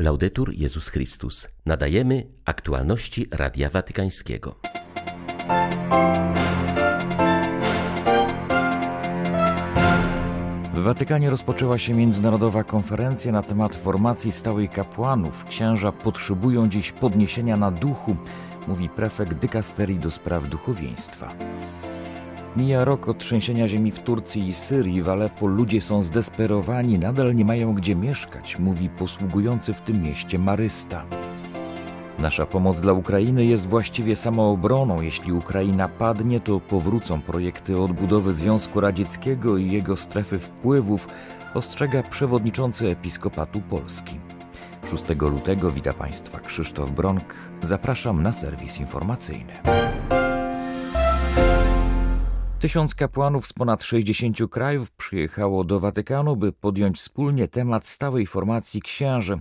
Laudetur Jezus Chrystus. Nadajemy aktualności Radia Watykańskiego. W Watykanie rozpoczęła się międzynarodowa konferencja na temat formacji stałej kapłanów. Księża potrzebują dziś podniesienia na duchu, mówi prefekt dykasterii do spraw duchowieństwa. Mija rok od trzęsienia ziemi w Turcji i Syrii. W Aleppo ludzie są zdesperowani, nadal nie mają gdzie mieszkać, mówi posługujący w tym mieście Marysta. Nasza pomoc dla Ukrainy jest właściwie samoobroną. Jeśli Ukraina padnie, to powrócą projekty odbudowy Związku Radzieckiego i jego strefy wpływów, ostrzega przewodniczący Episkopatu Polski. 6 lutego wita Państwa Krzysztof Bronk. Zapraszam na serwis informacyjny. Tysiąc kapłanów z ponad 60 krajów przyjechało do Watykanu, by podjąć wspólnie temat stałej formacji księży.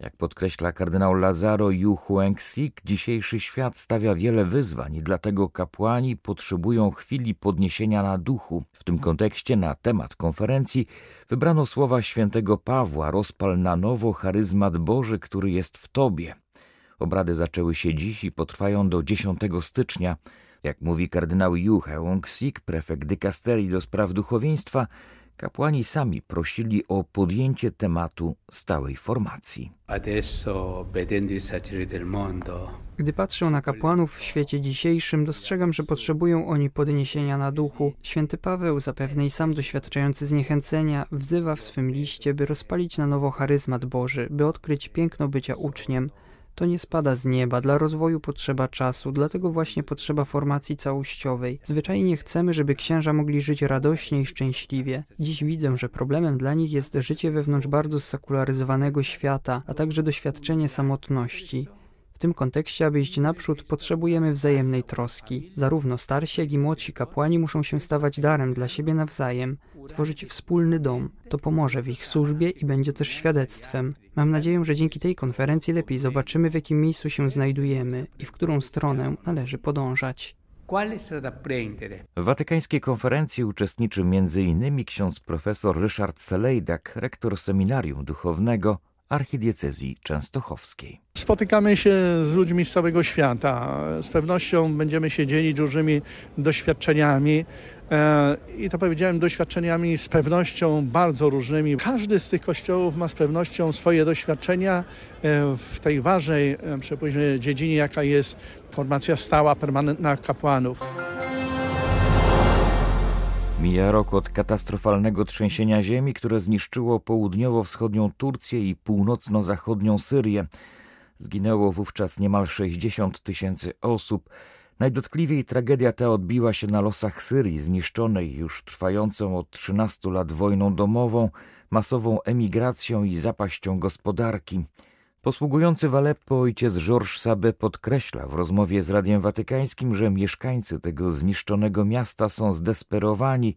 Jak podkreśla kardynał Lazaro Yu Huang-sik, dzisiejszy świat stawia wiele wyzwań i dlatego kapłani potrzebują chwili podniesienia na duchu. W tym kontekście na temat konferencji wybrano słowa świętego Pawła rozpal na nowo charyzmat Boży, który jest w Tobie. Obrady zaczęły się dziś i potrwają do 10 stycznia. Jak mówi kardynał Yu Heung-sik, prefekt dykasterii do spraw duchowieństwa, kapłani sami prosili o podjęcie tematu stałej formacji. Gdy patrzę na kapłanów w świecie dzisiejszym, dostrzegam, że potrzebują oni podniesienia na duchu. Święty Paweł, zapewne i sam doświadczający zniechęcenia, wzywa w swym liście, by rozpalić na nowo charyzmat Boży, by odkryć piękno bycia uczniem. To nie spada z nieba, dla rozwoju potrzeba czasu, dlatego właśnie potrzeba formacji całościowej. Zwyczajnie chcemy, żeby księża mogli żyć radośnie i szczęśliwie. Dziś widzę, że problemem dla nich jest życie wewnątrz bardzo sekularyzowanego świata, a także doświadczenie samotności. W tym kontekście, aby iść naprzód, potrzebujemy wzajemnej troski. Zarówno starsi, jak i młodsi kapłani muszą się stawać darem dla siebie nawzajem, tworzyć wspólny dom. To pomoże w ich służbie i będzie też świadectwem. Mam nadzieję, że dzięki tej konferencji lepiej zobaczymy, w jakim miejscu się znajdujemy i w którą stronę należy podążać. W watykańskiej konferencji uczestniczy m.in. ksiądz profesor Ryszard Selejdak, rektor seminarium duchownego archidiecezji częstochowskiej. Spotykamy się z ludźmi z całego świata. Z pewnością będziemy się dzielić różnymi doświadczeniami. I to powiedziałem doświadczeniami z pewnością bardzo różnymi. Każdy z tych kościołów ma z pewnością swoje doświadczenia w tej ważnej dziedzinie, jaka jest formacja stała, permanentna kapłanów. Mija rok od katastrofalnego trzęsienia ziemi, które zniszczyło południowo-wschodnią Turcję i północno-zachodnią Syrię. Zginęło wówczas niemal 60 tysięcy osób. Najdotkliwiej tragedia ta odbiła się na losach Syrii, zniszczonej już trwającą od 13 lat wojną domową, masową emigracją i zapaścią gospodarki. Posługujący w Aleppo ojciec Georges Sabe podkreśla w rozmowie z Radiem Watykańskim, że mieszkańcy tego zniszczonego miasta są zdesperowani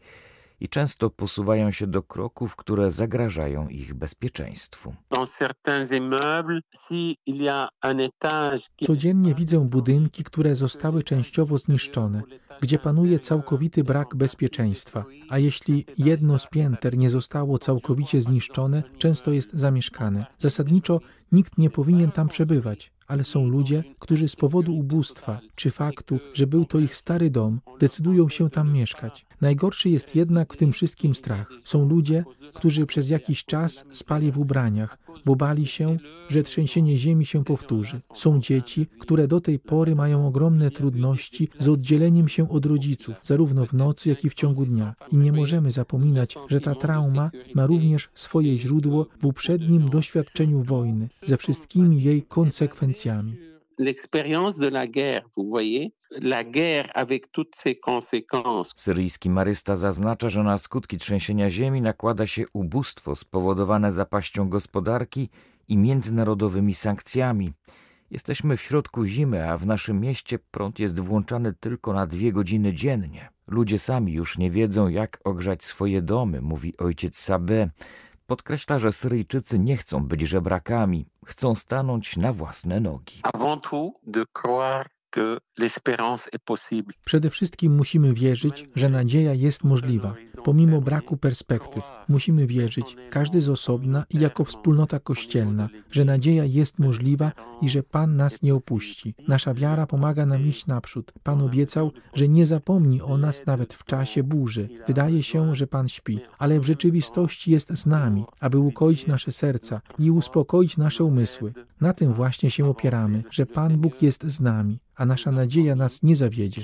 i często posuwają się do kroków, które zagrażają ich bezpieczeństwu. Codziennie widzę budynki, które zostały częściowo zniszczone, gdzie panuje całkowity brak bezpieczeństwa, a jeśli jedno z pięter nie zostało całkowicie zniszczone, często jest zamieszkane. Zasadniczo nikt nie powinien tam przebywać, ale są ludzie, którzy z powodu ubóstwa czy faktu, że był to ich stary dom, decydują się tam mieszkać. Najgorszy jest jednak w tym wszystkim strach. Są ludzie, którzy przez jakiś czas spali w ubraniach, bo bali się, że trzęsienie ziemi się powtórzy. Są dzieci, które do tej pory mają ogromne trudności z oddzieleniem się od rodziców, zarówno w nocy, jak i w ciągu dnia. I nie możemy zapominać, że ta trauma ma również swoje źródło w uprzednim doświadczeniu wojny, ze wszystkimi jej konsekwencjami. L'expérience de la guerre, vous voyez, la guerre avec toutes ses conséquences. Syryjski marysta zaznacza, że na skutki trzęsienia ziemi nakłada się ubóstwo spowodowane zapaścią gospodarki i międzynarodowymi sankcjami. Jesteśmy w środku zimy, a w naszym mieście prąd jest włączany tylko na dwie godziny dziennie. Ludzie sami już nie wiedzą, jak ogrzać swoje domy, mówi ojciec Sabé. Podkreśla, że Syryjczycy nie chcą być żebrakami, chcą stanąć na własne nogi. Avant tout, de croire Przede wszystkim musimy wierzyć, że nadzieja jest możliwa. Pomimo braku perspektyw, musimy wierzyć, każdy z osobna i jako wspólnota kościelna, że nadzieja jest możliwa i że Pan nas nie opuści. Nasza wiara pomaga nam iść naprzód. Pan obiecał, że nie zapomni o nas nawet w czasie burzy. Wydaje się, że Pan śpi, ale w rzeczywistości jest z nami, aby ukoić nasze serca i uspokoić nasze umysły. Na tym właśnie się opieramy, że Pan Bóg jest z nami, a nasza nadzieja nas nie zawiedzie.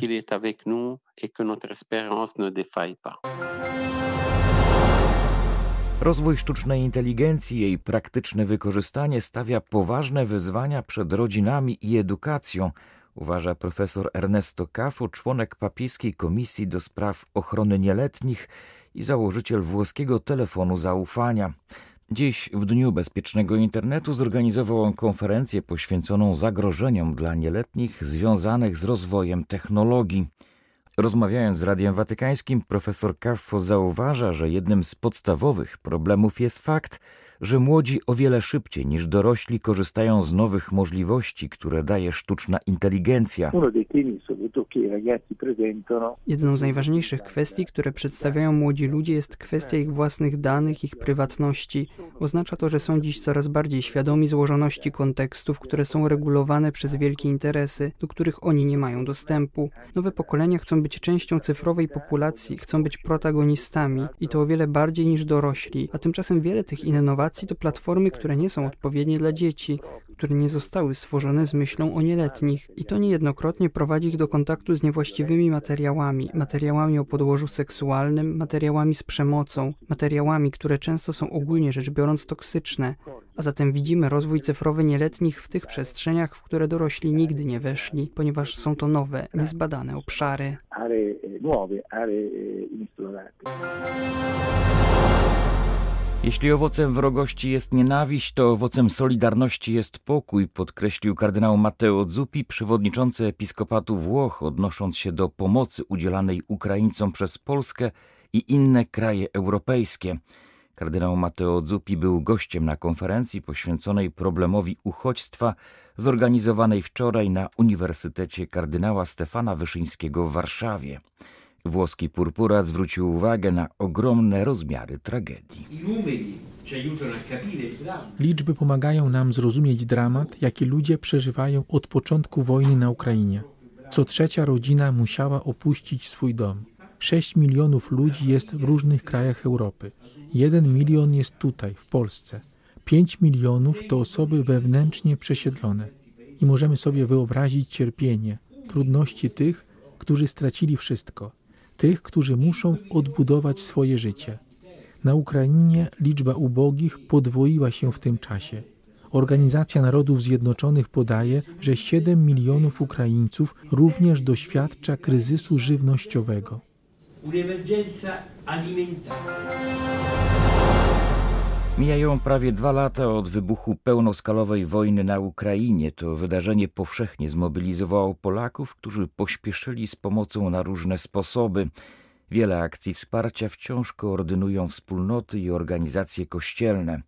Rozwój sztucznej inteligencji i jej praktyczne wykorzystanie stawia poważne wyzwania przed rodzinami i edukacją, uważa profesor Ernesto Cafo, członek papieskiej Komisji do Spraw Ochrony Nieletnich i założyciel włoskiego telefonu zaufania. Dziś, w Dniu Bezpiecznego Internetu, zorganizował on konferencję poświęconą zagrożeniom dla nieletnich związanych z rozwojem technologii. Rozmawiając z Radiem Watykańskim, profesor Caffo zauważa, że jednym z podstawowych problemów jest fakt, że młodzi o wiele szybciej niż dorośli korzystają z nowych możliwości, które daje sztuczna inteligencja. Jedną z najważniejszych kwestii, które przedstawiają młodzi ludzie, jest kwestia ich własnych danych, ich prywatności. Oznacza to, że są dziś coraz bardziej świadomi złożoności kontekstów, które są regulowane przez wielkie interesy, do których oni nie mają dostępu. Nowe pokolenia chcą być częścią cyfrowej populacji, chcą być protagonistami i to o wiele bardziej niż dorośli, a tymczasem wiele tych innowacji to platformy, które nie są odpowiednie dla dzieci, które nie zostały stworzone z myślą o nieletnich i to niejednokrotnie prowadzi ich do kontaktu z niewłaściwymi materiałami, materiałami o podłożu seksualnym, materiałami z przemocą, materiałami, które często są ogólnie rzecz biorąc toksyczne, a zatem widzimy rozwój cyfrowy nieletnich w tych przestrzeniach, w które dorośli nigdy nie weszli, ponieważ są to nowe, niezbadane obszary. aree nuove, aree inesplorate. Jeśli owocem wrogości jest nienawiść, to owocem solidarności jest pokój, podkreślił kardynał Matteo Zuppi, przewodniczący episkopatu Włoch, odnosząc się do pomocy udzielanej Ukraińcom przez Polskę i inne kraje europejskie. Kardynał Matteo Zuppi był gościem na konferencji poświęconej problemowi uchodźstwa, zorganizowanej wczoraj na Uniwersytecie kardynała Stefana Wyszyńskiego w Warszawie. Włoski purpura zwrócił uwagę na ogromne rozmiary tragedii. Liczby pomagają nam zrozumieć dramat, jaki ludzie przeżywają od początku wojny na Ukrainie. Co trzecia rodzina musiała opuścić swój dom. 6 milionów ludzi jest w różnych krajach Europy. 1 milion jest tutaj, w Polsce. 5 milionów to osoby wewnętrznie przesiedlone. I możemy sobie wyobrazić cierpienie, trudności tych, którzy stracili wszystko, tych, którzy muszą odbudować swoje życie. Na Ukrainie liczba ubogich podwoiła się w tym czasie. Organizacja Narodów Zjednoczonych podaje, że 7 milionów Ukraińców również doświadcza kryzysu żywnościowego. Mijają prawie dwa lata od wybuchu pełnoskalowej wojny na Ukrainie. To wydarzenie powszechnie zmobilizowało Polaków, którzy pośpieszyli z pomocą na różne sposoby. Wiele akcji wsparcia wciąż koordynują wspólnoty i organizacje kościelne.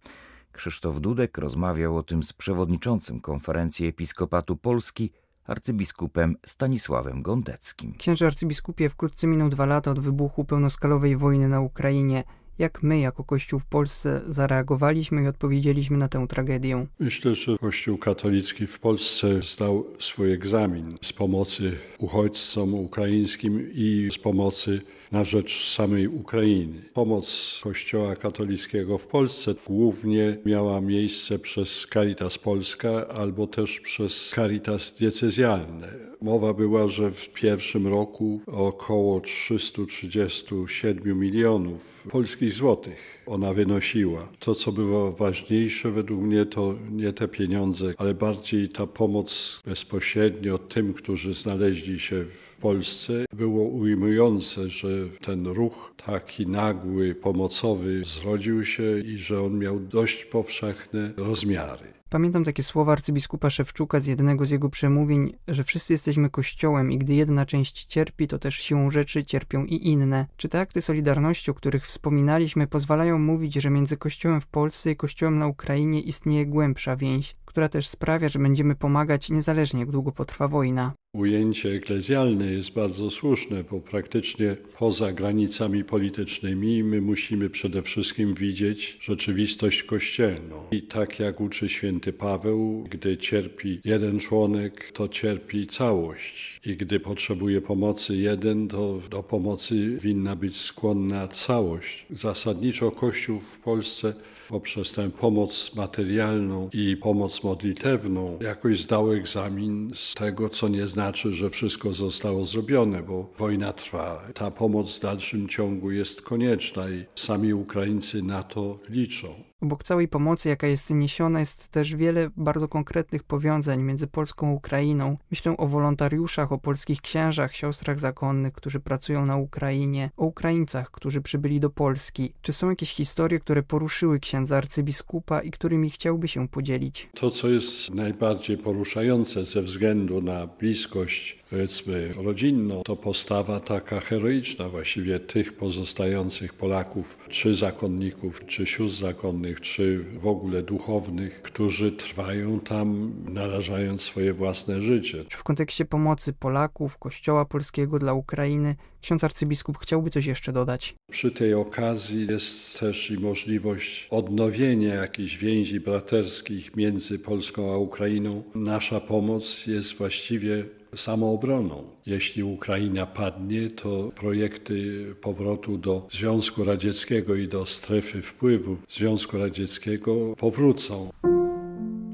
Krzysztof Dudek rozmawiał o tym z przewodniczącym konferencji Episkopatu Polski, arcybiskupem Stanisławem Gondeckim. Księże arcybiskupie, wkrótce minął dwa lata od wybuchu pełnoskalowej wojny na Ukrainie. Jak my, jako Kościół w Polsce, zareagowaliśmy i odpowiedzieliśmy na tę tragedię? Myślę, że Kościół katolicki w Polsce zdał swój egzamin z pomocy uchodźcom ukraińskim i z pomocy na rzecz samej Ukrainy. Pomoc Kościoła katolickiego w Polsce głównie miała miejsce przez Caritas Polska albo też przez Caritas diecezjalne. Mowa była, że w pierwszym roku około 337 milionów polskich złotych ona wynosiła. To, co było ważniejsze według mnie, to nie te pieniądze, ale bardziej ta pomoc bezpośrednio tym, którzy znaleźli się w Polsce. Było ujmujące, że ten ruch taki nagły, pomocowy zrodził się i że on miał dość powszechne rozmiary. Pamiętam takie słowa arcybiskupa Szewczuka z jednego z jego przemówień, że wszyscy jesteśmy kościołem i gdy jedna część cierpi, to też siłą rzeczy cierpią i inne. Czy te akty solidarności, o których wspominaliśmy, pozwalają mówić, że między kościołem w Polsce i kościołem na Ukrainie istnieje głębsza więź, która też sprawia, że będziemy pomagać niezależnie jak długo potrwa wojna. Ujęcie eklezjalne jest bardzo słuszne, bo praktycznie poza granicami politycznymi my musimy przede wszystkim widzieć rzeczywistość kościelną. I tak jak uczy święty Paweł, gdy cierpi jeden członek, to cierpi całość. I gdy potrzebuje pomocy jeden, to do pomocy winna być skłonna całość. Zasadniczo Kościół w Polsce poprzez tę pomoc materialną i pomoc modlitewną jakoś zdał egzamin z tego, co nie znaczy, że wszystko zostało zrobione, bo wojna trwa. Ta pomoc w dalszym ciągu jest konieczna i sami Ukraińcy na to liczą. Obok całej pomocy, jaka jest niesiona, jest też wiele bardzo konkretnych powiązań między Polską a Ukrainą. Myślę o wolontariuszach, o polskich księżach, siostrach zakonnych, którzy pracują na Ukrainie, o Ukraińcach, którzy przybyli do Polski. Czy są jakieś historie, które poruszyły księdza arcybiskupa i którymi chciałby się podzielić? To, co jest najbardziej poruszające ze względu na bliskość powiedzmy rodzinną, to postawa taka heroiczna właściwie tych pozostających Polaków, czy zakonników, czy sióstr zakonnych, czy w ogóle duchownych, którzy trwają tam, narażając swoje własne życie. W kontekście pomocy Polaków, Kościoła Polskiego dla Ukrainy, ksiądz arcybiskup chciałby coś jeszcze dodać? Przy tej okazji jest też i możliwość odnowienia jakichś więzi braterskich między Polską a Ukrainą. Nasza pomoc jest właściwie samoobroną. Jeśli Ukraina padnie, to projekty powrotu do Związku Radzieckiego i do strefy wpływu Związku Radzieckiego powrócą.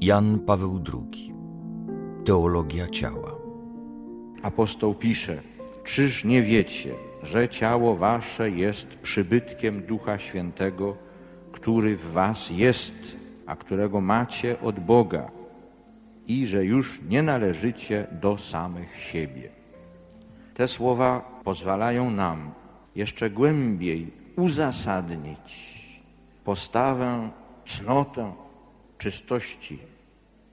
Jan Paweł II. Teologia ciała. Apostoł pisze: Czyż nie wiecie, że ciało wasze jest przybytkiem Ducha Świętego, który w was jest, a którego macie od Boga? I że już nie należycie do samych siebie. Te słowa pozwalają nam jeszcze głębiej uzasadnić postawę, cnotę czystości,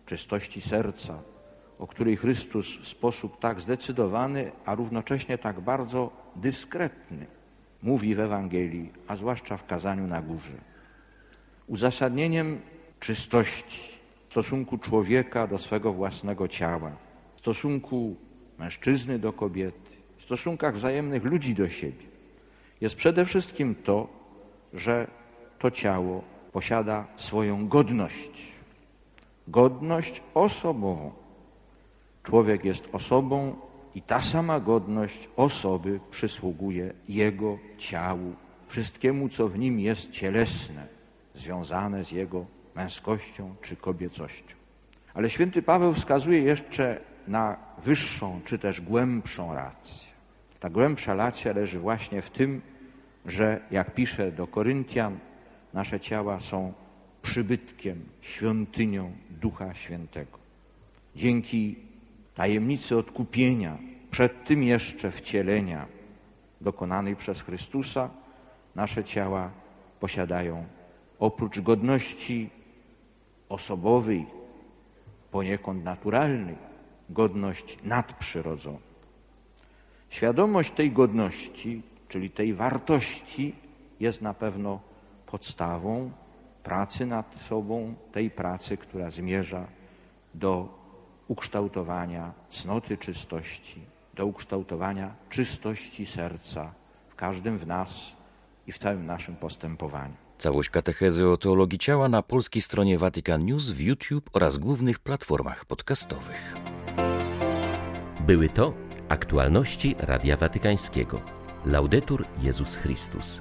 czystości serca, o której Chrystus w sposób tak zdecydowany, a równocześnie tak bardzo dyskretny mówi w Ewangelii, a zwłaszcza w kazaniu na górze. Uzasadnieniem czystości stosunku człowieka do swego własnego ciała, stosunku mężczyzny do kobiety, w stosunkach wzajemnych ludzi do siebie, jest przede wszystkim to, że to ciało posiada swoją godność. Godność osobową. Człowiek jest osobą i ta sama godność osoby przysługuje jego ciału, wszystkiemu, co w nim jest cielesne, związane z jego męskością czy kobiecością. Ale święty Paweł wskazuje jeszcze na wyższą czy też głębszą rację. Ta głębsza racja leży właśnie w tym, że jak pisze do Koryntian, nasze ciała są przybytkiem, świątynią Ducha Świętego. Dzięki tajemnicy odkupienia, przed tym jeszcze wcielenia dokonanej przez Chrystusa, nasze ciała posiadają oprócz godności osobowej, poniekąd naturalnej, godność nadprzyrodzoną. Świadomość tej godności, czyli tej wartości, jest na pewno podstawą pracy nad sobą, tej pracy, która zmierza do ukształtowania cnoty czystości, do ukształtowania czystości serca w każdym w nas i w całym naszym postępowaniu. Całość katechezy o teologii ciała na polskiej stronie Vatican News w YouTube oraz głównych platformach podcastowych. Były to aktualności Radia Watykańskiego. Laudetur Jezus Chrystus.